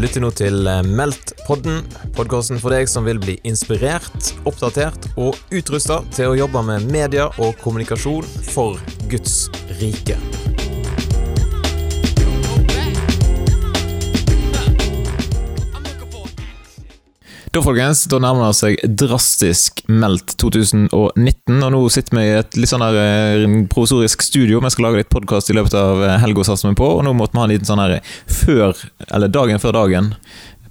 Du lytter nå til eh, Meldt-podden, podkasten for deg som vil bli inspirert, oppdatert og utrusta til å jobbe med media og kommunikasjon for Guds rike. Da folkens, da nærmer det seg drastisk meldt 2019, og nå sitter vi i et litt sånn her eh, provisorisk studio. Vi skal lage litt podkast i løpet av eh, helga, satser vi på, og nå måtte vi ha en liten sånn her før, eller dagen før dagen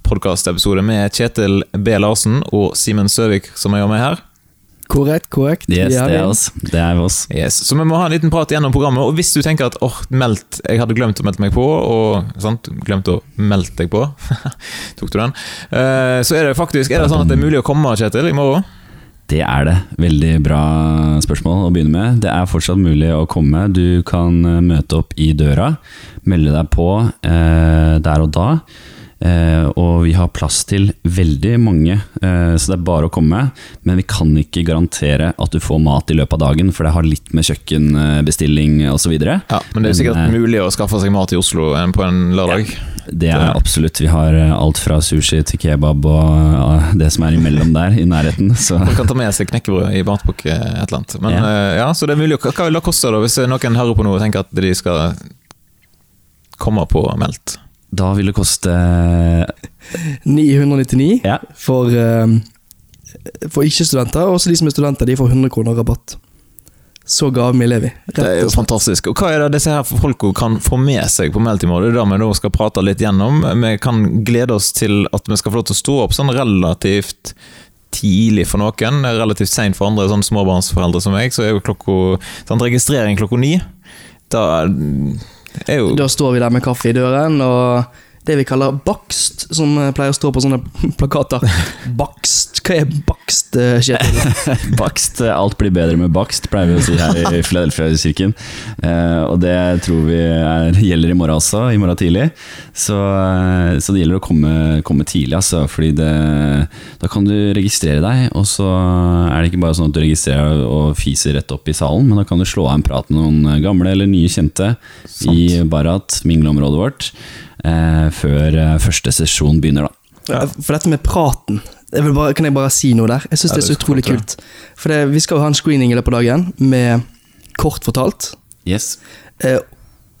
podkastepisode med Kjetil B. Larsen og Simen Søvik, som gjør med her. Korrekt, korrekt. Yes, er det er oss. Det er oss. Yes. Så vi må ha en liten prat gjennom programmet, og hvis du tenker at åh, meldt, jeg hadde glemt å melde meg på, og sant, glemt å melde deg på, tok du den, Uh, så er det faktisk, er det sånn at det er mulig å komme, Kjetil, i morgen? Det er det. Veldig bra spørsmål å begynne med. Det er fortsatt mulig å komme. Du kan eh, møte opp i døra, melde deg på uh, der og da. Eh, og vi har plass til veldig mange, eh, så det er bare å komme. Men vi kan ikke garantere at du får mat i løpet av dagen, for det har litt med kjøkkenbestilling osv. Ja, men det er sikkert Men, eh, mulig å skaffe seg mat i Oslo eh, på en lørdag. Det er absolutt. Vi har eh, alt fra sushi til kebab og eh, det som er imellom der, i nærheten. Så Man kan ta med seg knekkebrød i matbukk eh, et eller annet. Men Ja. ja. ja, så det er mulig. Hva vil det koste da, hvis noen hører på noe og tenker at de skal komme på meldt? Da vil det koste 999 Ja. for, eh, for ikke-studenter, og de som er studenter, de får 100 kroner rabatt. Så gavmild er vi. Det er jo fantastisk. Og hva er det disse her folka kan få med seg på meldt i? Det er det vi nå skal prate litt gjennom. Vi kan glede oss til at vi skal få lov til å stå opp sånn relativt tidlig for noen, relativt seint for andre, sånn småbarnsforeldre som meg, så er jo klokka sånn, registrering klokka ni. Da Da står vi der med kaffe i døren, og det vi kaller bakst, som eh, pleier å stå på sånne plakater. Bakst. Hva er bakst, eh, Kjetil? bakst. Alt blir bedre med bakst, pleier vi å si her i Philadelphia-kirken. Eh, og det tror vi er, gjelder i morgen også, i morgen tidlig. Så, eh, så det gjelder å komme, komme tidlig, altså. Fordi det, da kan du registrere deg, og så er det ikke bare sånn at du registrerer og fiser rett opp i salen, men da kan du slå av en prat med noen gamle eller nye kjente i Barat, mingleområdet vårt, eh, før eh, første sesjon begynner, da. Ja. For dette med praten jeg vil bare, Kan jeg bare si noe der? Jeg syns Ja, det er så utrolig kult. For det, Vi skal jo ha en screening i løpet av dagen med Kort fortalt. Yes. Eh,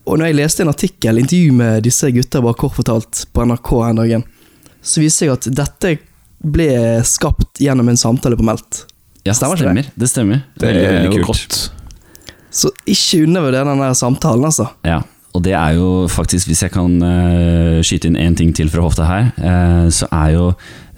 og når jeg leste en artikkel, intervju med disse gutta bak Kort fortalt på NRK en dagen, så viser jeg at dette ble skapt gjennom en samtale på Meldt. Ja, Stemmer stemmer. Det stemmer. Det Veldig, er jo kult. Så ikke undervurder den der samtalen, altså. Ja, og det er jo faktisk, hvis jeg kan uh, skyte inn én ting til fra hofta her, uh, så er jo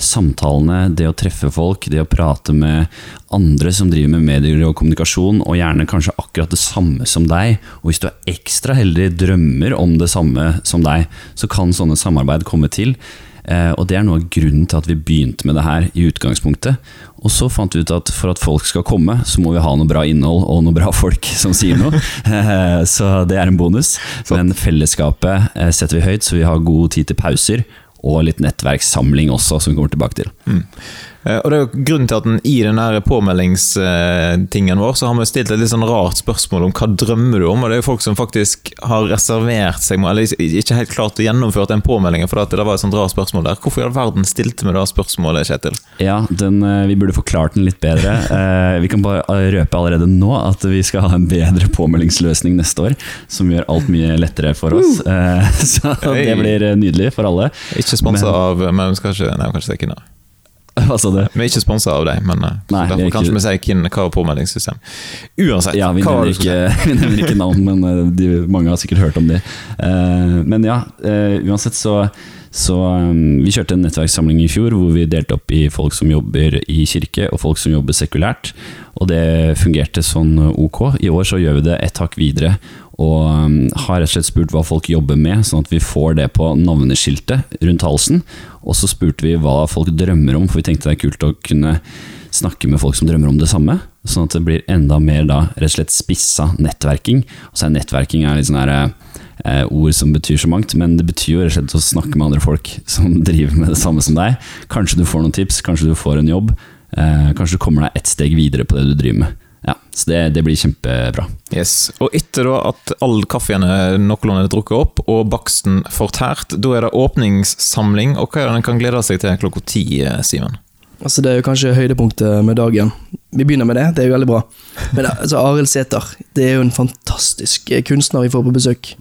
samtalene, det å treffe folk, det å prate med andre som driver med medier og kommunikasjon, og gjerne kanskje akkurat det samme som deg, og hvis du er ekstra heldig, drømmer om det samme som deg, så kan sånne samarbeid komme til. Eh, og det er noe av grunnen til at vi begynte med det her i utgangspunktet. Og så fant vi ut at for at folk skal komme, så må vi ha noe bra innhold og noe bra folk som sier noe. Eh, så det er en bonus. Men fellesskapet eh, setter vi høyt, så vi har god tid til pauser. Og litt nettverkssamling også, som vi kommer tilbake til. Eh, Og det er jo grunnen til at den, I den påmeldingstingen vår så har vi stilt et litt sånn rart spørsmål om hva drømmer du om. Og det er jo folk som faktisk har reservert seg, eller ikke helt klart å gjennomføre den påmeldingen. For det var et sånt rart spørsmål der. Hvorfor i all verden stilte vi det spørsmålet, Kjetil? Ja, den, eh, vi burde forklart den litt bedre. Eh, Vi kan bare røpe allerede nå at vi skal ha en bedre påmeldingsløsning neste år, som gjør alt mye lettere for oss. Eh, Så det blir eh, nydelig for alle. Ikke sponsa av Men vi skal ikke, nei, vi kan ikke det er. Hva sa du? Vi er ikke sponsa av deg, men eh, Nei, er derfor ikke- kanskje vi sier hvem hva er påmeldingssystem. Uansett. Ja, vi nevner ikke, vi nevner ikke navn, men eh, de, mange har sikkert hørt om de. Uh, men ja, uh, uansett så, så um, Vi kjørte en nettverkssamling i fjor hvor vi delte opp i folk som jobber i kirke og folk som jobber sekulært. Og det fungerte sånn ok. I år så gjør vi det et hakk videre. Og um, har rett og slett spurt hva folk jobber med, sånn at vi får det på navneskiltet rundt halsen. Og så spurte vi hva folk drømmer om, for vi tenkte det er kult å kunne snakke med folk som drømmer om det samme. Sånn at det blir enda mer da rett og slett spissa nettverking. Og så er nettverking er litt sånn eh, ord som betyr så mangt, men det betyr jo rett og slett å snakke med andre folk som driver med det samme som deg. Kanskje du får noen tips, kanskje du får en jobb. Eh, kanskje du kommer deg ett steg videre på det du driver med. Ja, så det, det blir kjempebra. Yes. Og etter da at all kaffen er noenlunde drukket opp, og baksten fortært, da er det åpningssamling. Og hva er det en kan glede seg til klokka ti, eh, Simen? Altså Det er jo kanskje høydepunktet med dagen. Vi begynner med det, det er jo veldig bra. Men altså, Arild Sæther, det er jo en fantastisk eh, kunstner vi får på besøk.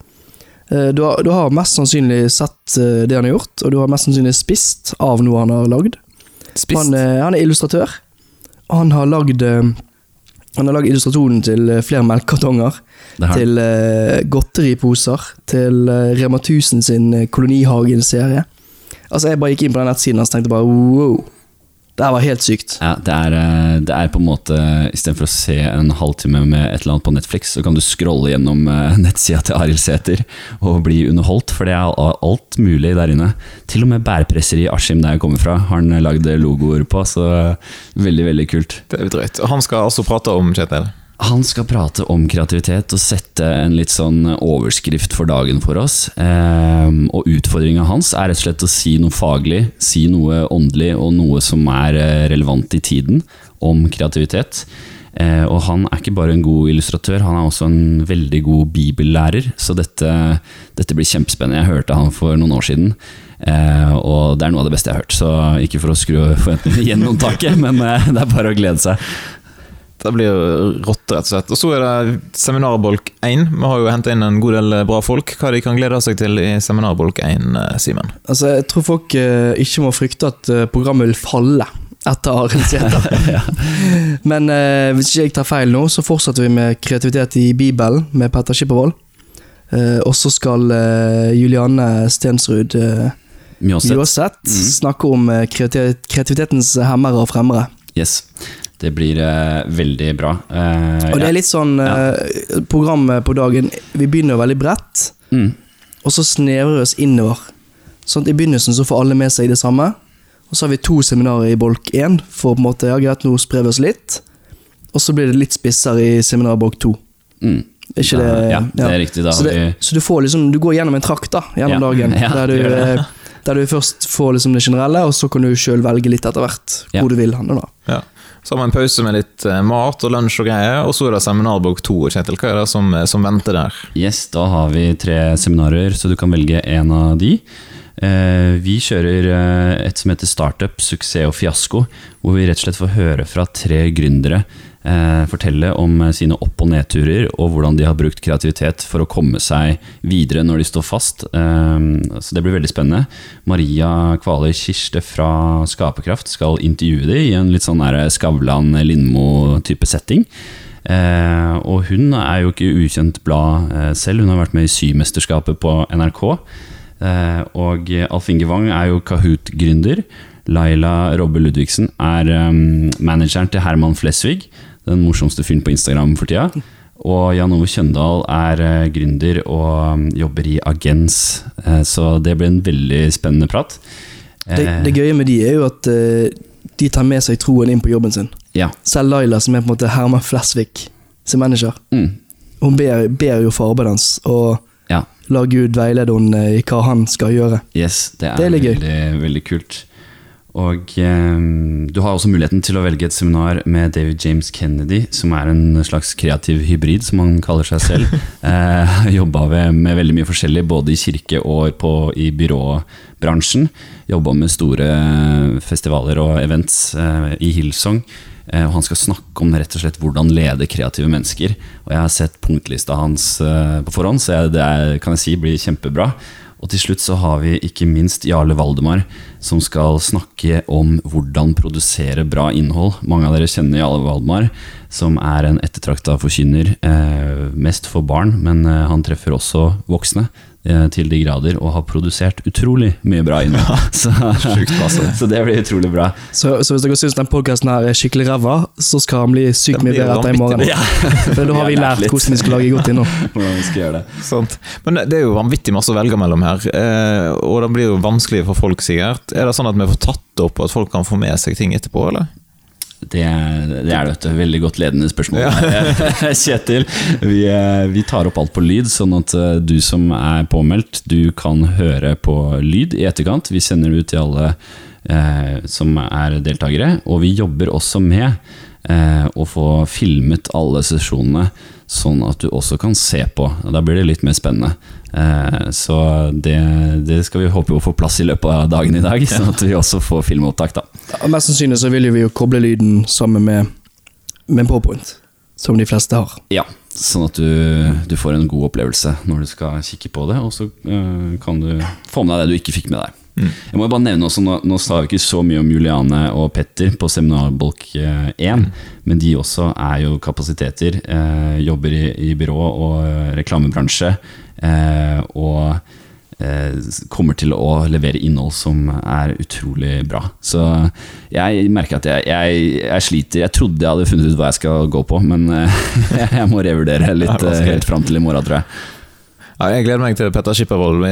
Eh, Du har, du har mest sannsynlig sett eh, det han har gjort, og du har mest sannsynlig spist av noe han har lagd. Spist? Han, eh, han er illustratør. og Han har lagd eh, Han har lagd illustrasjonen til eh, flere melkekartonger. Til uh, godteriposer. Til uh, Rema 1000 sin Kolonihagen-serie. Altså Jeg bare gikk inn på den nettsiden og tenkte bare wow. Det her var helt sykt. Ja, det er, eh, det er på en måte Istedenfor å se en halvtime med et eller annet på Netflix, så kan du scrolle gjennom eh, nettsida til Arild Sæther og bli underholdt, for det er alt mulig der inne. Til og med bærepresser i Askim, der jeg kommer fra, har han lagd logoer på, så veldig, veldig kult. Det er drøyt. Og han skal altså prate om Kjetil. Han skal prate om kreativitet og sette en litt sånn overskrift for dagen for oss. Ehm, og utfordringa hans er rett og slett å si noe faglig, si noe åndelig og noe som er eh, relevant i tiden om kreativitet. Eh, og han er ikke bare en god illustratør, han er også en veldig god bibellærer. Så dette, dette blir kjempespennende. Jeg hørte han for noen år siden. Eh, og det er noe av det beste jeg har hørt. Så ikke for å skru forventningene gjennom taket, men eh, det er bare å glede seg. Det blir rått, rett og slett. Og så er det seminarbolk 1. Vi har jo henta inn en god del bra folk. Hva de kan glede seg til i seminarbolk 1, eh, Simen? Altså Jeg tror folk eh, ikke må frykte at eh, programmet vil falle etter Arild Sæther. Men eh, hvis ikke jeg tar feil nå, så fortsetter vi med kreativitet i Bibelen med Petter Skippervold. Eh, og så skal eh, Julianne Stensrud eh, Mjåseth. Mm. snakke om eh, kreati- kreativitetens hemmere og fremmere. Yes. Det blir eh, veldig bra. Eh, Og det er litt sånn eh, Programmet på dagen Vi begynner veldig bredt, mm. og så snevrer vi oss innover. Sånn at I begynnelsen så får alle med seg det samme. Og så har vi to seminarer i bolk én, for på en måte, ja greit, nå sprer vi oss litt. Og så blir det litt spissere i seminarbolk to. Mm. Er ikke det Ja, det er riktig. Da så, det, vi så du får liksom Du går gjennom en trakt da gjennom Ja, dagen. ja, der, du, eh, der du først får liksom det generelle, og så kan du sjøl velge litt etter hvert Ja. hvor du vil handle. da. Ja. Så har en pause med litt eh, mat og lunsj og greier, og så er det seminarbok to. Kjetil, hva er det som, eh, som venter der? Yes, da har vi tre seminarer, så du kan velge en av de. Eh, vi kjører et som heter Startup, suksess og fiasko, hvor vi rett og slett får høre fra tre gründere fortelle om eh, sine opp- og nedturer, og hvordan de har brukt kreativitet for å komme seg videre når de står fast. Eh, så det blir veldig spennende. Maria Kvaler Kirste fra Skaperkraft skal intervjue dem i en litt sånn Skavlan-Lindmo-type setting. Eh, og hun er jo ikke ukjent blad eh, selv, hun har vært med i Symesterskapet på NRK. Eh, og Alf Inge Wang er jo Kahoot-gründer. Laila Robbe Ludvigsen er eh, manageren til Herman Flesvig, den morsomste fyren på Instagram for tida. Og Jan Ove Kjøndal er eh, gründer og mm, jobber i Agens, eh, så det blir en veldig spennende prat. Det, Eh, det gøye med de er jo at de tar med seg troen inn på jobben sin. Ja. Selv Laila, som er på en måte Herman Flesvig sin manager, Mm, hun ber, ber jo for arbeidet hans, og ja. la Gud veilede henne i hva han skal gjøre. Yes, det er, Det er veldig, veldig kult. Og eh, du har også muligheten til å velge et seminar med David James Kennedy, som er en slags kreativ hybrid, som han kaller seg selv. eh, Jobba med veldig mye forskjellig, både i kirke og på, i byråbransjen. Jobba med store festivaler og events eh, i Hillsong. Eh, og han skal snakke om rett og slett hvordan lede kreative mennesker. Og jeg har sett punktlista hans eh, på forhånd, så jeg, det er, kan jeg si blir kjempebra. Og til slutt så har vi ikke minst Jarle Valdemar, som skal snakke om hvordan produsere bra innhold. Mange av dere kjenner Jarle Valdemar, som er en ettertrakta forkynner, eh, mest for barn, men eh, han treffer også voksne til de grader, og har produsert utrolig mye bra innhold. Så, så det blir utrolig bra. Så, så hvis dere syns den podkasten er skikkelig ræva, så skal han bli sykt mye bedre etter i morgen. Ja. For da har vi lært hvordan vi skal lage godt innhold. Hvordan vi skal gjøre det. Sånt. Men det- det er jo vanvittig masse å velge mellom her, eh, og det blir jo vanskelig for folk, sikkert. Er det sånn at vi får tatt det opp, og at folk kan få med seg ting etterpå, eller? Det, det er det. Veldig godt ledende spørsmål. Kjetil, vi, eh, vi tar opp alt på lyd, sånn at eh, du som er påmeldt, du kan høre på lyd i etterkant. Vi sender det ut til alle eh, som er deltakere, og vi jobber også med eh, å få filmet alle sesjonene, sånn at du også kan se på. Da blir det litt mer spennende. Eh, så det, det skal vi håpe å få plass i løpet av dagen i dag, sånn at vi også får filmopptak. da. Ja, mest sannsynlig så vil vi jo koble lyden sammen med, med PowerPoint, som de fleste har. Ja, sånn at du, du får en god opplevelse når du skal kikke på det, og så eh, kan du få med deg det du ikke fikk med deg. Jeg må bare nevne også, Nå, nå sa vi ikke så mye om Juliane og Petter på seminarbolk eh, 1, men de også er jo kapasiteter. Eh, jobber i, i byrå og eh, reklamebransje. Eh, og eh, kommer til å levere innhold som er utrolig bra. Så jeg merker at jeg, jeg, jeg sliter. Jeg trodde jeg hadde funnet ut hva jeg skal gå på, men eh, jeg må revurdere litt helt fram til i morgen, tror jeg. Ja, jeg gleder meg til Petter Skippervold.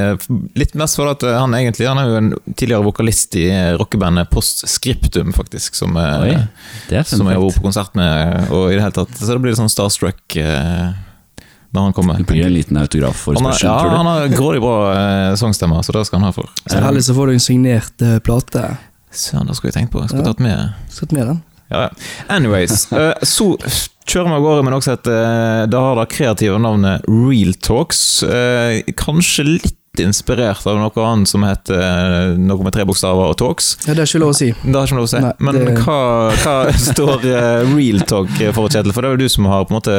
Litt mest for at han egentlig Han er jo en tidligere vokalist i rockebandet Post Scriptum, faktisk. Som, Oi, er som jeg har vært på konsert med. Og i det hele tatt Så det blir litt sånn starstruck eh, når han kommer. Det blir en liten autograf for spørsmål, ja, tror du? han har grådig bra eh, sangstemmer, så det skal han ha for. Så heller så får du en signert eh, plate. Søren, det skulle jeg tenkt på. Jeg skulle Ja. tatt med Satt med den. Ja, ja. Anyways, eh, så kjører vi av gårde med noe som heter eh, Det har det kreative navnet Real Talks. Eh, Kanskje litt inspirert av noe annet som heter eh, noe med tre bokstaver og talks. Ja, det er ikke lov å si. Det har ikke lov å si. Nei, Men det- hva, hva står eh, Real Talk for, Kjetil? For det er jo du som har på en måte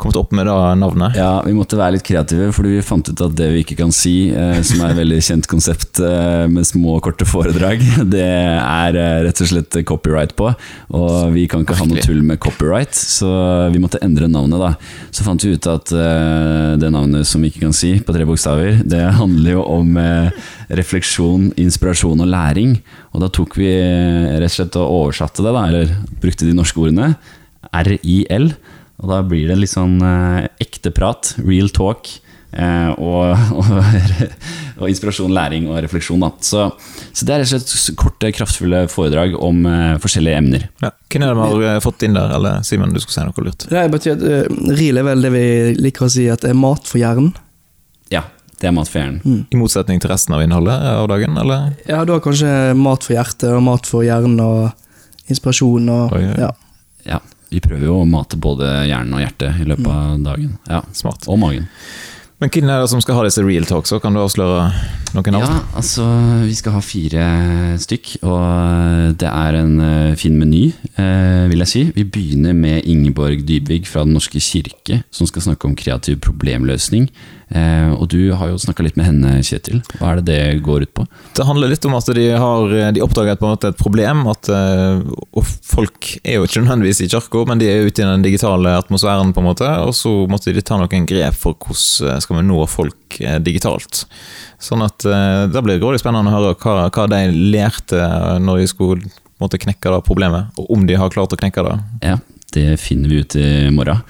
kommet opp med det navnet. Ja, vi måtte være litt kreative, fordi vi fant ut at det vi ikke kan si, eh, som er et veldig kjent konsept med små, korte foredrag, det er rett og slett copyright på. Og vi kan ikke ha noe tull med copyright, så vi måtte endre navnet, da. Så fant vi ut at det navnet som vi ikke kan si, på tre bokstaver, det handler jo om eh, refleksjon, inspirasjon og læring. Og da tok vi eh, rett og slett og oversatte det, da, eller brukte de norske ordene. RIL. Og da blir det litt sånn eh, ekte prat, real talk. Eh, og, og, og inspirasjon, læring og refleksjon. Da. Så, så det er rett og slett korte, kraftfulle foredrag om eh, forskjellige emner. Ja. Hvem er det vi har fått inn der? Eller Simen, du skulle si noe lurt? Det betyr at uh, RIL er vel det vi liker å si at er mat for hjernen. Det er mat Mm. I motsetning til resten av innholdet av dagen, eller? Ja, du har kanskje mat for hjertet og mat for hjernen og inspirasjon og Oi, oi. ja. Ja, vi prøver jo å mate både hjernen og hjertet i løpet av dagen. Ja, Smart. Og magen. Men hvem er det som skal ha disse real talks? Så kan du avsløre noen navn? Ja, altså vi skal ha fire stykk, og det er en eh, fin meny, eh, vil jeg si. Vi begynner med Ingeborg Dybvig fra Den norske kirke, som skal snakke om kreativ problemløsning. Eh, og du har jo snakka litt med henne, Kjetil. Hva er det det går ut på? Det handler litt om at de har De oppdaget på en måte et problem. At, og folk er jo ikke nødvendigvis i kirka, men de er ute i den digitale atmosfæren. på en måte Og så måtte de ta noen grep for hvordan skal vi nå folk digitalt. Sånn at eh, Det blir grådig spennende å høre hva, hva de lærte når de skulle måtte knekke det problemet, og om de har klart å knekke det. Ja, det finner vi ut i morgen.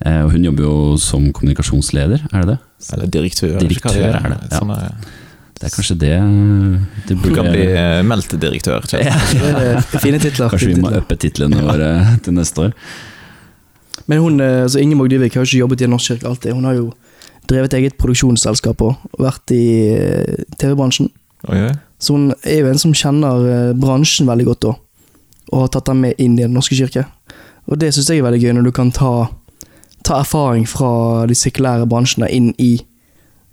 Eh, og hun jobber jo som kommunikasjonsleder, er det det? Eller direktør. Direktør er det, ja. Sånn er- Det er kanskje det det Du kan bli eh, meldt direktør. Ja, Det er fine titler. Kanskje vi må uppe titlene våre til neste år. Men hun, altså Ingeborg Dyvik har jo ikke jobbet i en norsk kirke alltid. Hun har jo drevet eget produksjonsselskap og vært i eh, TV-bransjen. Oi. Så hun er jo en som kjenner eh, bransjen veldig godt da, og har tatt den med inn i Den norske kirke. Og det syns jeg er veldig gøy, når du kan ta, ta erfaring fra de sekulære bransjene inn i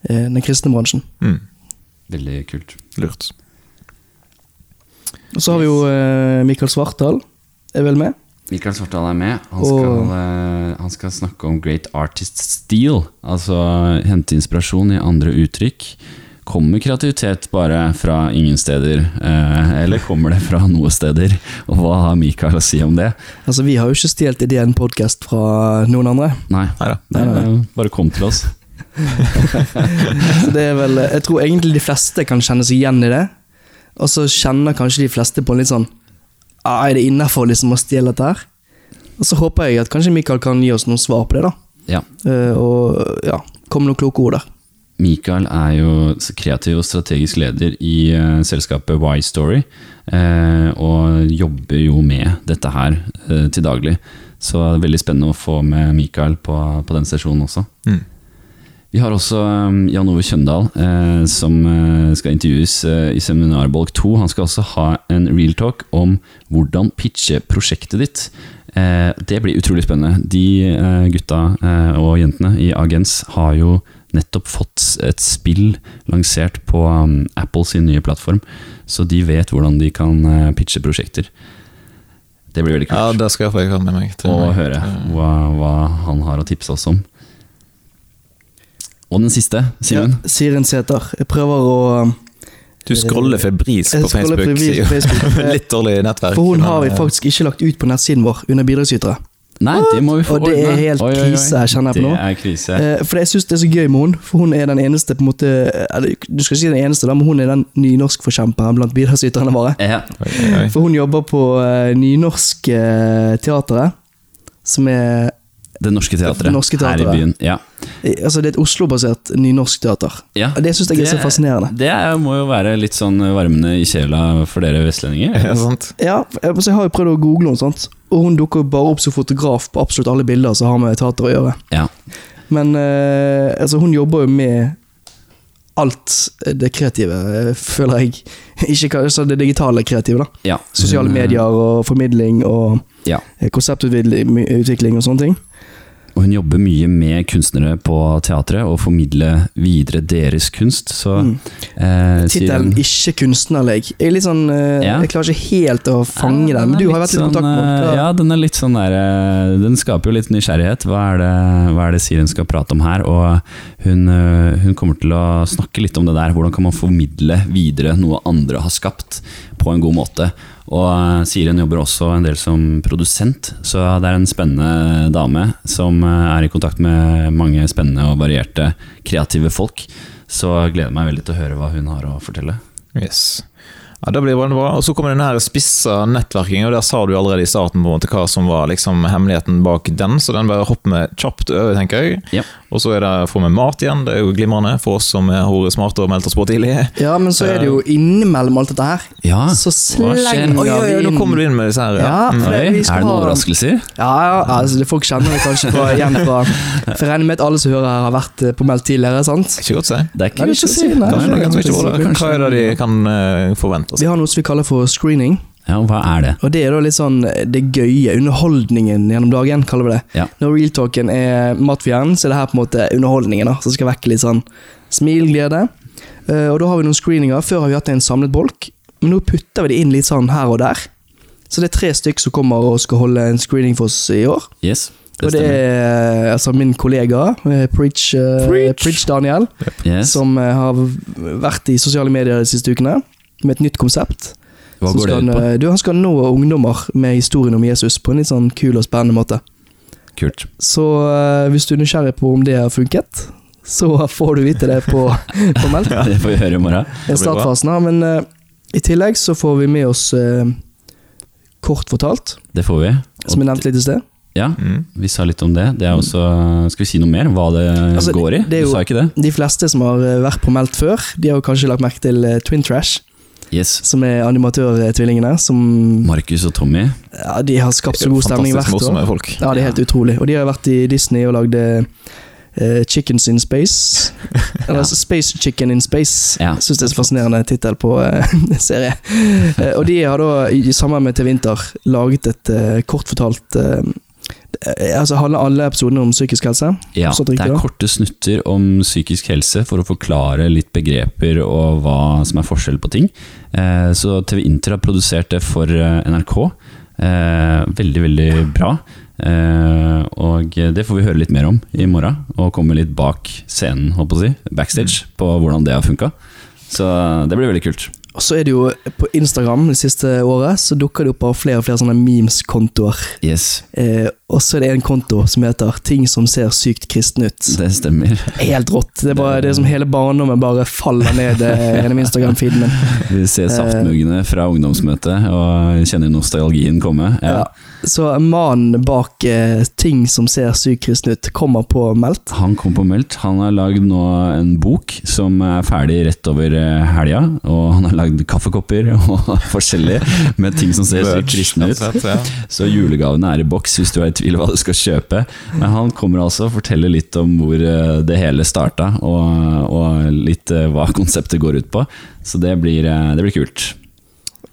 eh, den kristne bransjen. Mm, Veldig kult. lurt. Og så har vi jo eh, Mikael Svartdal, er vel med. Mikael Svartdal er med. Han Og- skal, eh, han skal snakke om great artist steel. Altså hente inspirasjon i andre uttrykk. Kommer kreativitet bare fra ingen steder, eh, eller kommer det fra noe steder? Og hva har Mikael å si om det? Altså, Vi har jo ikke stjålet ideen podkast fra noen andre. Nei, Neida. det er, bare kom til oss. Det er vel, Jeg tror egentlig de fleste kan kjenne seg igjen i det. Og så kjenner kanskje de fleste på en litt sånn ah, Er det innafor liksom å stjele dette her? Og så håper jeg at kanskje Mikael kan gi oss noen svar på det, da. Ja. Uh, og ja, kom med noen kloke ord der. Mikael er jo kreativ og strategisk leder i uh, selskapet Y-Story, Uh, og jobber jo med dette her eh, til daglig. Så det er veldig spennende å få med Mikael på, på den sesjonen også. Mm. Vi har også um, Jan Ove Kjøndal, eh, som eh, skal intervjues eh, i Seminarbolk 2. Han skal også ha en real talk om hvordan pitche prosjektet ditt. Det blir utrolig spennende. De gutta og jentene i Agens har jo nettopp fått et spill lansert på um, Apple sin nye plattform, så de vet hvordan de kan pitche prosjekter. Det blir veldig kult Ja, det skal jeg få med meg. til å høre hva, hva han har å tipse oss om. Og den siste, Simen. Ja, Siren Sæther. Jeg prøver å Du scroller febrilsk på Facebook. sier på Facebook. Litt dårlig nettverk. For hun har vi eh, faktisk ikke lagt ut på nettsiden vår under bidragsytere. Nei, det må vi få Og det er helt Oi, oi, oi. krise, jeg kjenner jeg på nå. Det er krise. Eh, For jeg syns det er så gøy med hun, for hun er den eneste på en måte eller, Du skal ikke si den eneste, men hun er den nynorskforkjemperen blant bidragsyterne våre. Ja. Oi, oi, oi. For hun jobber på uh, Nynorsk eh, teateret, som er Det Norske Teatret Det Norske her i byen. Ja. Altså det er et Oslo-basert nynorsk teater. ja. Det syns jeg er så fascinerende. Det må jo være litt sånn varmende i kjela for dere vestlendinger. Ja, sant. Ja, så jeg har jo prøvd å google henne, sant? og hun dukker bare opp som fotograf på absolutt alle bilder som har med teater å gjøre. Ja. Men eh, altså, hun jobber jo med alt det kreative, føler jeg. Ikke altså det digitale kreative, da. ja. Sosiale eh, medier og formidling og Ja. eh, konseptutvikling og sånne ting. Og hun jobber mye med kunstnere på teatret og formidler videre deres kunst. Så Mm. eh, Tittelen 'Ikke kunstnerlig' Jeg er litt sånn eh, Ja. Jeg klarer ikke helt å fange Ja, den, men du har vært litt i kontakt med sånn, henne. eh, Ja, den er litt sånn der eh, Den skaper jo litt nysgjerrighet. Hva er det, hva er det Siren skal prate om her? Og hun, eh, hun kommer til å snakke litt om det der. Hvordan kan man formidle videre noe andre har skapt, på en god måte? Og eh, Siren jobber også en del som produsent, så det er en spennende dame som eh, er i kontakt med mange spennende og varierte kreative folk. Så jeg gleder meg veldig til å høre hva hun har å fortelle. Yes. Ja, Det blir veldig bra. Og Så kommer den her spissa nettverking, og der sa du allerede i starten på en måte hva som var liksom hemmeligheten bak den, så den bare hopper vi kjapt over, tenker jeg. Ja. Og så er det å få med mat igjen, det er jo glimrende for oss som er hore smarte og meldt oss på tidlig. Ja, men så er det jo innimellom alt dette her. Ja, Så slenger Oi, oi, oi, nå kommer du inn med disse her. Ja, Mm. det- vi skal er det noen overraskelser? Ja, ja, altså, det folk kjenner det kanskje fra, igjen fra For jeg regner med at alle som hører her, har vært eh, på meldt tidligere, sant? Ikke godt å si. Det er ikke godt å ikke si. Hva er det de kan forvente forvente Vi har noe som vi kaller for screening. Ja, hva er det? Og det er da litt sånn det gøye, underholdningen gjennom dagen, kaller vi det. Ja. Når real talken er matfjern, så er det her på en måte underholdningen, da, som skal vekke litt sånn smil, glede. Eh, og da har vi noen screeninger. Før har vi hatt en samlet bolk, men nå putter vi det inn litt sånn her og der. Så det er tre stykk som kommer og skal holde en screening for oss i år. Yes, det og det er altså min kollega, eh, Preach, eh, Preach. Preach Daniel, Yes. som har vært i sosiale medier de siste ukene med et nytt konsept. Hva Så går det ut på? han, eh, Du, han skal nå ungdommer med historien om Jesus på en litt sånn kul og spennende måte. Kult. Så eh, hvis du er nysgjerrig på om det har funket, så får du vite det på, på meldt. Ja, det får vi høre i morgen. startfasen. her, Men uh, i tillegg så får vi med oss uh, Kort fortalt, Det får vi. som jeg nevnte litt i sted. Ja, Mm. vi sa litt om det. Det er også Skal vi si noe mer? Hva det Altså, går i? det er Du jo- sa ikke det? De fleste som har vært på meldt før, de har kanskje lagt merke til Twin Trash, Yes. som er animatørtvillingene. Som Markus og Tommy. ja, de har skapt så god stemning hvert år. Ja, det er helt utrolig. Og de har vært i Disney og lagd uh, Chickens in Space. Eller altså Space Chicken in Space. Ja. Syns det er så fascinerende tittel på uh, serie. Uh, og de har da, i i sammen med Til Vinter, laget et uh, kort fortalt eh, eh, Altså handler alle episodene om psykisk helse. Ja, det er korte snutter om psykisk helse for å forklare litt begreper og hva som er forskjell på ting. Eh, Så TV Inter har produsert det for eh, NRK. Eh, Veldig, veldig bra. Eh, Og det får vi høre litt mer om i morgen, og komme litt bak scenen, holdt på å si, backstage, på hvordan det har funka. Så det blir veldig kult. Og så er det jo på Instagram det siste året så dukker det opp av flere og flere sånne memes-kontoer. Yes, Eh, og så er det en konto som heter 'Ting som ser sykt kristen ut'. det stemmer. Helt rått. Det er, bare, det er som hele barndommen bare faller ned eh, gjennom Instagram-feeden min. Vi ser saftmuggene fra ungdomsmøtet og kjenner nostalgien komme. Ja. Ja. Så mannen bak eh, ting som ser sykt kristen ut, kommer på meldt. Han kom på meldt. Han har lagd nå en bok som er ferdig rett over eh, helga. Og han har lagd kaffekopper og forskjellig med ting som ser sykt kristne ut. Så julegavene er i boks hvis du er i tvil hva du skal kjøpe. Men han kommer altså og forteller litt om hvor eh, det hele starta, og, og litt eh, hva konseptet går ut på. Så det blir, eh, det blir kult.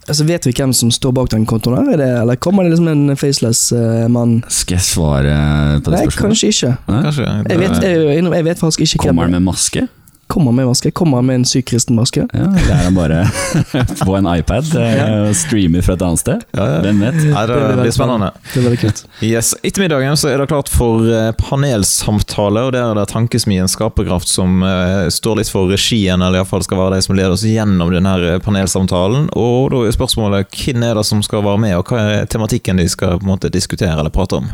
Altså, vet vi hvem som står bak den kontoen? her? Er det, eller kommer det liksom en faceless uh, mann? Skal jeg svare på det Nei, spørsmålet? kanskje ikke. Nei? Kanskje. Jeg vet, jeg, jeg, vet faktisk ikke Kommer hvem han med maske? Kommer med maske. Komme med en syk kristen maske? Ja, Eller er bare på en iPad eh, og streamer fra et annet sted? Ja, ja. Hvem vet? Nei, det Det blir spennende. Det blir kult. Yes, Ettermiddagen så er det klart for eh, panelsamtale, og der er det Tankesmien Skaperkraft som eh, står litt for regien, eller iallfall skal være de som leder oss gjennom denne panelsamtalen. Og da er spørsmålet hvem er det som skal være med, og hva er tematikken de skal på en måte diskutere eller prate om?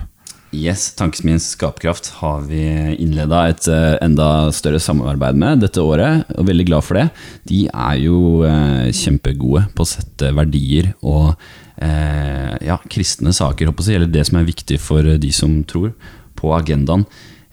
Yes, Tankesmiens Skapkraft har vi innleda et eh, enda større samarbeid med dette året, og veldig glad for det. De er jo eh, kjempegode på å sette verdier og eh, ja, kristne saker, håper jeg, eller det som er viktig for de som tror, på agendaen.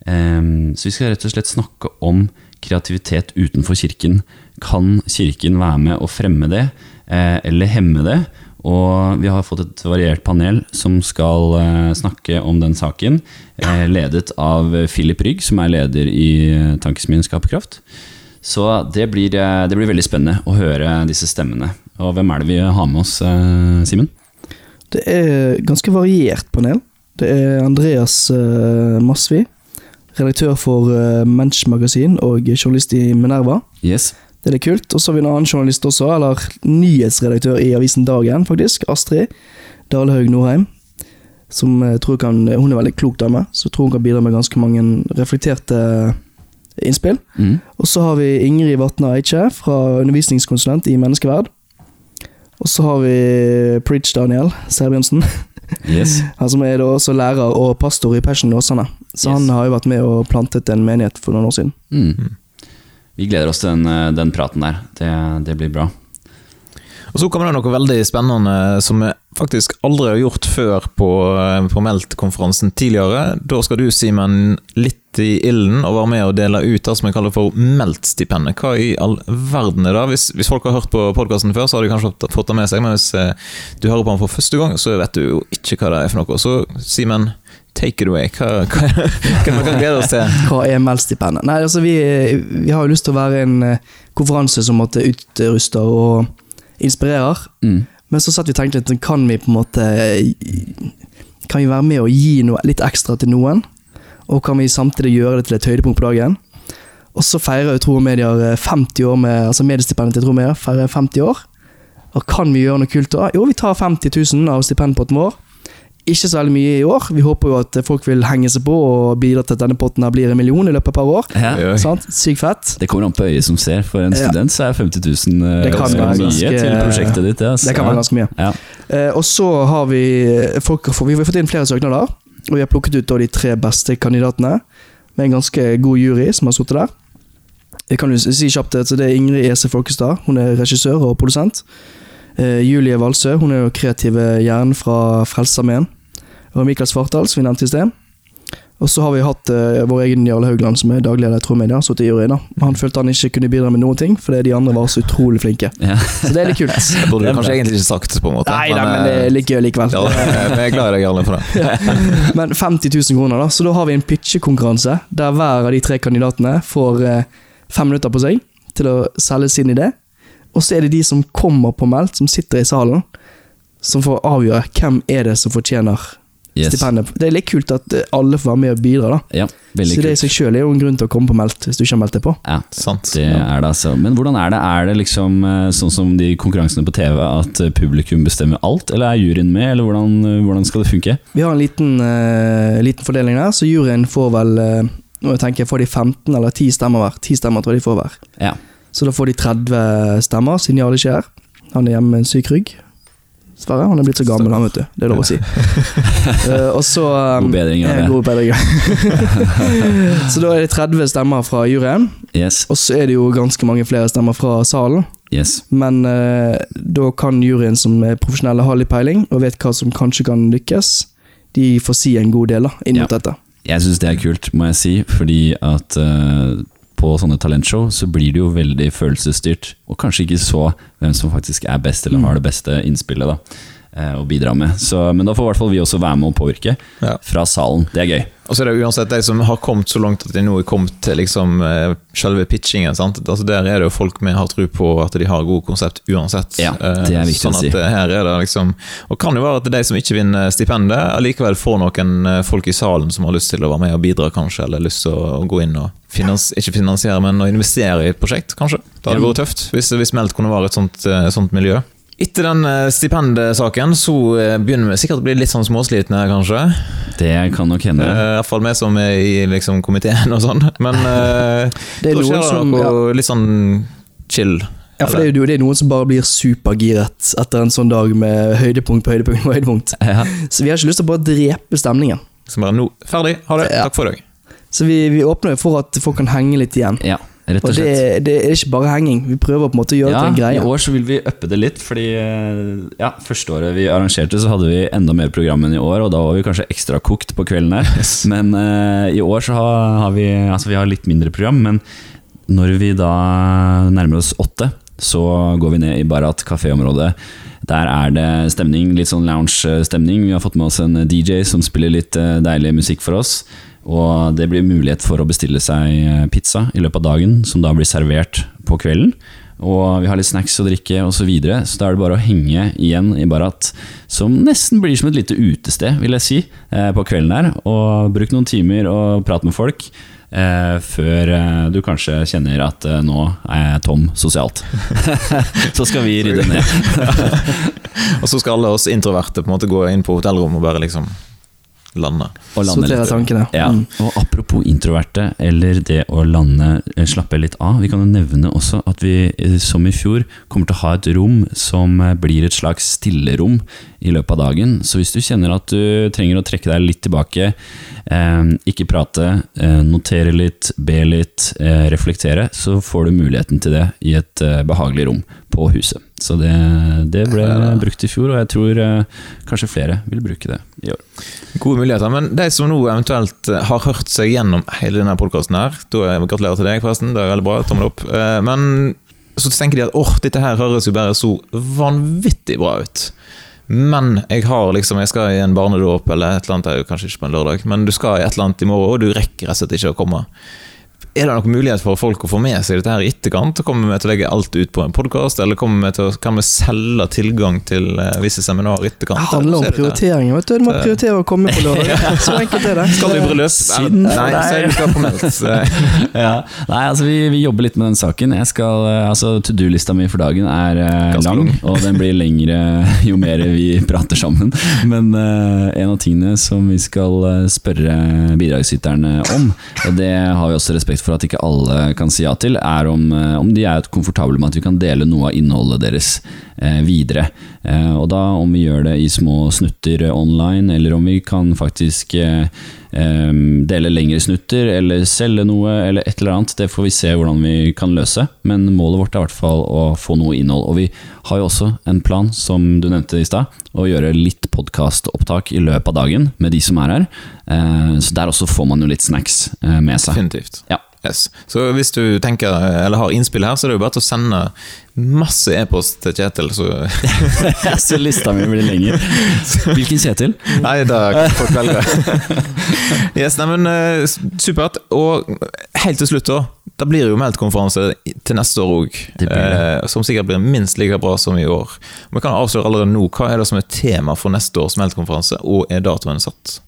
Eh, så vi skal rett og slett snakke om kreativitet utenfor kirken. Kan kirken være med å fremme det, eh, eller hemme det? Og vi har fått et variert panel som skal eh, snakke om den saken. Eh, ledet av Philip Rygg, som er leder i eh, Tankesmien Skaperkraft. Så det blir, det blir veldig spennende å høre disse stemmene. Og hvem er det vi har med oss, Simen? Det er ganske variert panel. Det er Andreas Masvi, redaktør for uh, Mensch Magasin og journalist i Minerva. Yes. Det er litt kult. Og så har vi en annen journalist også, eller nyhetsredaktør i avisen Dagen, faktisk. Astrid Dalhaug Norheim. Som jeg tror kan Hun er en veldig klok dame, så jeg tror hun kan bidra med ganske mange reflekterte innspill. Mm. Og så har vi Ingrid Vatna Eikje, fra undervisningskonsulent i menneskeverd. Og så har vi Preach Daniel Serbjørnsen, yes. han som er da også lærer og pastor i Passion Åsane. Så Yes. han har jo vært med og plantet en menighet for noen år siden. Mm. Vi gleder oss til den, eh, den praten der. Det, det blir bra. Og så kommer det noe veldig spennende som vi faktisk aldri har gjort før på, eh, på Meldt-konferansen tidligere. Da skal du, Simen, litt i ilden og være med og dele ut det som vi kaller for Meldt-stipendet. Hva i all verden er det? Hvis, hvis folk har hørt på podkasten før, så har de kanskje fått- det med seg, men hvis eh, du hører på den for første gang, så vet du jo ikke hva det er for noe. Så Simen, take it away. Hva, hva, hva kan glede oss til? Hva er Mel-stipendet? Nei, altså vi, vi har jo lyst til å være en eh, konferanse som måtte utruster og inspirerer. Mm. Men så satt vi og tenkte litt, kan vi på en måte Kan vi være med og gi noe litt ekstra til noen? Og kan vi samtidig gjøre det til et høydepunkt på dagen? Og så feirer jo Tro og Medier eh, 50 år med Altså mediestipendet til Tro og Medier feirer 50 år. Og kan vi gjøre noe kult da? Jo, vi tar 50 000 av stipendpotten vår. Ikke så veldig mye i år. Vi håper jo at folk vil henge seg på og bidra til at denne potten her blir en million i løpet av et par år. Ja. Sant? Sykt fett. Det kommer an på øyet som ser. For en Ja. student så er 50 000 eh, Det kan ganske være mye ganske- til prosjektet ditt. Ja, Det kan være ganske mye. Ja. Eh, og så har vi folk, Vi har fått inn flere søknader, og vi har plukket ut de tre beste kandidatene. Med en ganske god jury som har sittet der. Jeg kan jo si kjapt at Det er Ingrid Ese Folkestad. Hun er regissør og produsent. Eh, Julie Valsø hun er jo kreative hjernen fra Frelsesarmeen. Og Mikael Svartdal, som vi nevnte i sted. Og så har vi hatt uh, vår egen Jarle Haugland, som er daglig leder i Tro Media, sittet i juryen. Han følte han ikke kunne bidra med noen ting, fordi de andre var så utrolig flinke. Ja. Så det er litt kult. Det burde du kanskje egentlig ikke sagt, på en måte. Nei, nei, men det er litt gøy likevel. ja, jeg er glad i deg, Jarle, for det. Men 50 000 kroner, da. Så da har vi en pitchekonkurranse der hver av de tre kandidatene får uh, fem minutter på seg til å selge sin idé. Og så er det de som kommer på meldt, som sitter i salen, som får avgjøre hvem er det som fortjener Yes. stipendet. Det er litt kult at eh, alle får være med og bidra, da. Ja, veldig så det i seg sjøl er jo en grunn til å komme på meldt, hvis du ikke har meldt deg på. Ja, Sant. det er det altså. Men hvordan er det? Er det liksom eh, sånn som de konkurransene på TV, at eh, publikum bestemmer alt, eller er juryen med, eller hvordan, hvordan skal det funke? Vi har en liten, uh, liten fordeling der, så juryen får vel uh, Nå tenker jeg får de 15 eller 10 stemmer hver. 10 stemmer tror jeg de får hver. Ja. Så da får de 30 stemmer, siden Jarle ikke er her. Han er hjemme med en syk rygg. Sverre, han er blitt så gammel, han, vet du. Det er lov å si. uh, og så um, God bedring, Jarle. God bedring. så da er det 30 stemmer fra juryen, Yes. og så er det jo ganske mange flere stemmer fra salen. yes. Men uh, da kan juryen som er profesjonelle ha litt peiling, og vet hva som kanskje kan lykkes. De får si en god del da, inn mot Ja. dette. Jeg syns det er kult, må jeg si, fordi at eh, på sånne talentshow så blir det jo veldig følelsesstyrt, og kanskje ikke så hvem som faktisk er best eller har det beste innspillet. da. Eh, å bidra med. Så, men da får i hvert fall vi også være med å påvirke Ja. fra salen. Det er gøy. Og så er det uansett de som har kommet så langt at de nå er kommet til liksom eh, selve pitchingen. sant? Altså Der er det jo folk vi har tro på at de har gode konsept uansett. Ja, det er viktig sånn å si. eh, her er det liksom Og kan jo være at de som ikke vinner stipendet, allikevel får noen eh, folk i salen som har lyst til å være med og bidra, kanskje, eller lyst til å gå inn og finans, ikke finansiere, men å investere i et prosjekt, kanskje. Det hadde vært tøft hvis, hvis Melt kunne være et sånt, eh, sånt miljø. Etter den eh, stipendsaken så eh, begynner vi sikkert å bli litt sånn småslitne, kanskje. Det kan nok hende. Eh, I hvert fall vi som er i liksom, komiteen og sånn. Men Det er da skjer det som noe ja. litt sånn chill. Ja, for det er jo det er noen som bare blir supergiret etter en sånn dag med høydepunkt på høydepunkt på høydepunkt. Ja. Så vi har ikke lyst til å bare drepe stemningen. Så bare nå Ferdig, ha det, Ja. takk for i dag. Så vi, vi åpner jo for at folk kan henge litt igjen. ja, rett Og og det, slett. det er ikke bare henging. Vi prøver på en måte å gjøre det Ja, til en greie. I år så vil vi uppe det litt, fordi eh, ja, første året vi arrangerte, så hadde vi enda mer program enn i år, og da var vi kanskje ekstra kokt på kvelden der. Men uh, i år så har, har vi Altså, vi har litt mindre program, men når vi da nærmer oss åtte, så går vi ned i Barat kaféområde. Der er det stemning, litt sånn lounge-stemning. Vi har fått med oss en DJ som spiller litt eh, deilig musikk for oss. Og det blir mulighet for å bestille seg eh, pizza i løpet av dagen, som da blir servert på kvelden. Og vi har litt snacks å drikke osv., så, videre, så da er det bare å henge igjen i Barat. Som nesten blir som et lite utested, vil jeg si, eh, på kvelden her. Og bruk noen timer og prat med folk. Eh, før eh, du kanskje kjenner at eh, nå er jeg tom sosialt. så skal vi rydde ned. Og så skal alle oss introverte på en måte gå inn på hotellrom og bare liksom lande. Og lande Sortere litt. tankene. Ja, Mm. og apropos introverte, eller det å lande, eh, slappe litt av. Vi kan jo nevne også at vi, eh, som i fjor, kommer til å ha et rom som eh, blir et slags stillerom i løpet av dagen. Så hvis du kjenner at du trenger å trekke deg litt tilbake, eh, ikke prate, eh, notere litt, be litt, eh, reflektere, så får du muligheten til det i et eh, behagelig rom på huset. Så det, det ble brukt i fjor, og jeg tror eh, kanskje flere vil bruke det i år. Gode muligheter. Men de som nå eventuelt eh, har hørt seg gjennom hele denne podkasten her, da er- gratulerer til deg, forresten. Det er veldig bra. Tommel opp. Eh, Men så tenker de at åh, dette her høres jo bare så vanvittig bra ut. Men jeg har liksom, jeg skal i en barnedåp eller et eller annet, det er jo kanskje ikke på en lørdag, men du skal i et eller annet i morgen, og du rekker rett og slett ikke å komme. Er det noen mulighet for folk å få med seg dette her i etterkant? Kommer vi til å legge alt ut på en podkast, eller kommer vi til å, kan vi selge tilgang til eh, visse seminarer i etterkant? Det handler om er prioriteringer. vet Du Du må prioritere å komme på lørdag. Så enkelt er det. Skal du i bryllup? Nei, deg. så er du skal meldt. ja. Nei, altså vi, vi jobber litt med den saken. Jeg skal, eh, altså To do-lista mi for dagen er eh, lang, lang. og den blir lengre jo mer vi prater sammen. Men eh, en av tingene som vi skal eh, spørre bidragsyterne om, og det har vi også respekt for at ikke alle kan si ja til, er om, eh, om de er komfortable med at vi kan dele noe av innholdet deres eh, videre. Eh, og da om vi gjør det i små snutter online, eller om vi kan faktisk eh, dele lengre snutter, eller selge noe, eller et eller annet. Det får vi se hvordan vi kan løse, men målet vårt er i hvert fall å få noe innhold. Og vi har jo også en plan, som du nevnte i stad, å gjøre litt podkastopptak i løpet av dagen med de som er her. Så der også får man jo litt snacks med seg. Definitivt. Ja. Yes. Så hvis du tenker, eller har innspill her, så er det jo bare til å sende masse e-post til Kjetil. Så så lista mi blir lenger. Hvilken Kjetil? Nei, da kan folk velge. yes, neimen eh, Supert. Og helt til slutt, da. Da blir det jo Meldt-konferanse til neste år òg. Eh, som sikkert blir minst like bra som i år. Vi kan avsløre allerede nå hva er det som er tema for neste års Meldt-konferanse, og er datoen satt?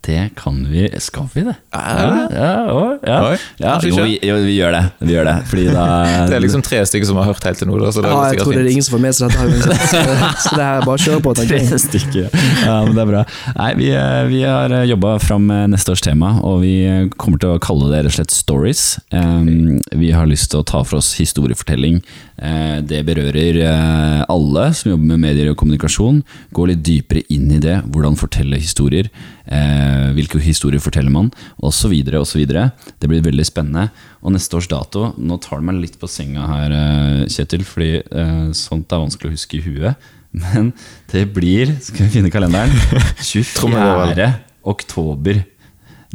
Det kan vi Skal vi det? Ja. Ja, å, ja. Ja jo, vi, jo, vi gjør det. Vi gjør det. Fordi da Det er liksom tre stykker som har hørt helt til nå. Da, så det Ja, jeg tror det er ingen som får med seg dette. Så, så det her er bare å kjøre på. Tre stykker. Ja, men det er bra. Nei, vi, eh, vi har jobba fram eh, neste års tema, og vi eh, kommer til å kalle det rett og slett stories. Vi har lyst til å ta for oss historiefortelling. Eh, det berører eh, alle som jobber med medier og kommunikasjon. Gå litt dypere inn i det. Hvordan fortelle historier. Eh, hvilke historier forteller man? Og så videre og så videre. Det blir veldig spennende. Og neste års dato Nå tar du meg litt på senga her, eh, Kjetil, fordi eh, sånt er vanskelig å huske i huet. Men det blir Skal vi finne kalenderen? 24. oktober.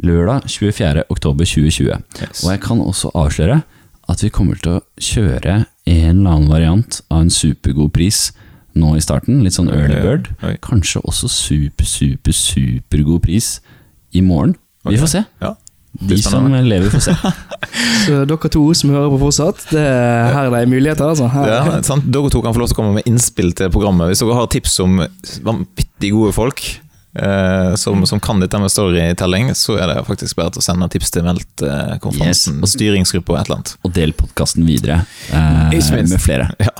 Lørdag 24. oktober 2020. Yes. Og jeg kan også avsløre at vi kommer til å kjøre en eller annen variant av en supergod pris nå i starten. Litt sånn early bird. Oi. Kanskje også super, super, supergod pris i morgen. Vi får se. Ja. De som lever, får se. Så dere to som hører på fortsatt, det er her det er muligheter. Altså. Her. Ja, sant? Dere to kan få lov til å komme med innspill til programmet. Hvis dere har tips om vanvittig gode folk eh, som, som kan dette med storytelling, så er det faktisk bare å sende tips til Meldt-konferansen Yes. og styringsgruppa og et eller annet. Og del podkasten videre eh, med flere. Ja.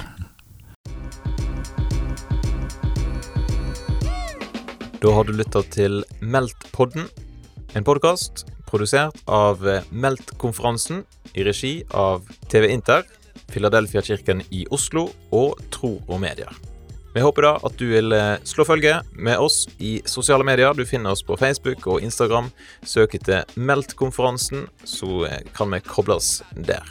Da har du lytta til Meldt-podden, en podkast produsert av Meldt-konferansen i regi av TV Inter, Filadelfia-kirken i Oslo og Tro og Medier. Vi håper da at du vil eh, slå følge med oss i sosiale medier. Du finner oss på Facebook og Instagram. Søk etter Meldt-konferansen, så eh, kan vi kobles der.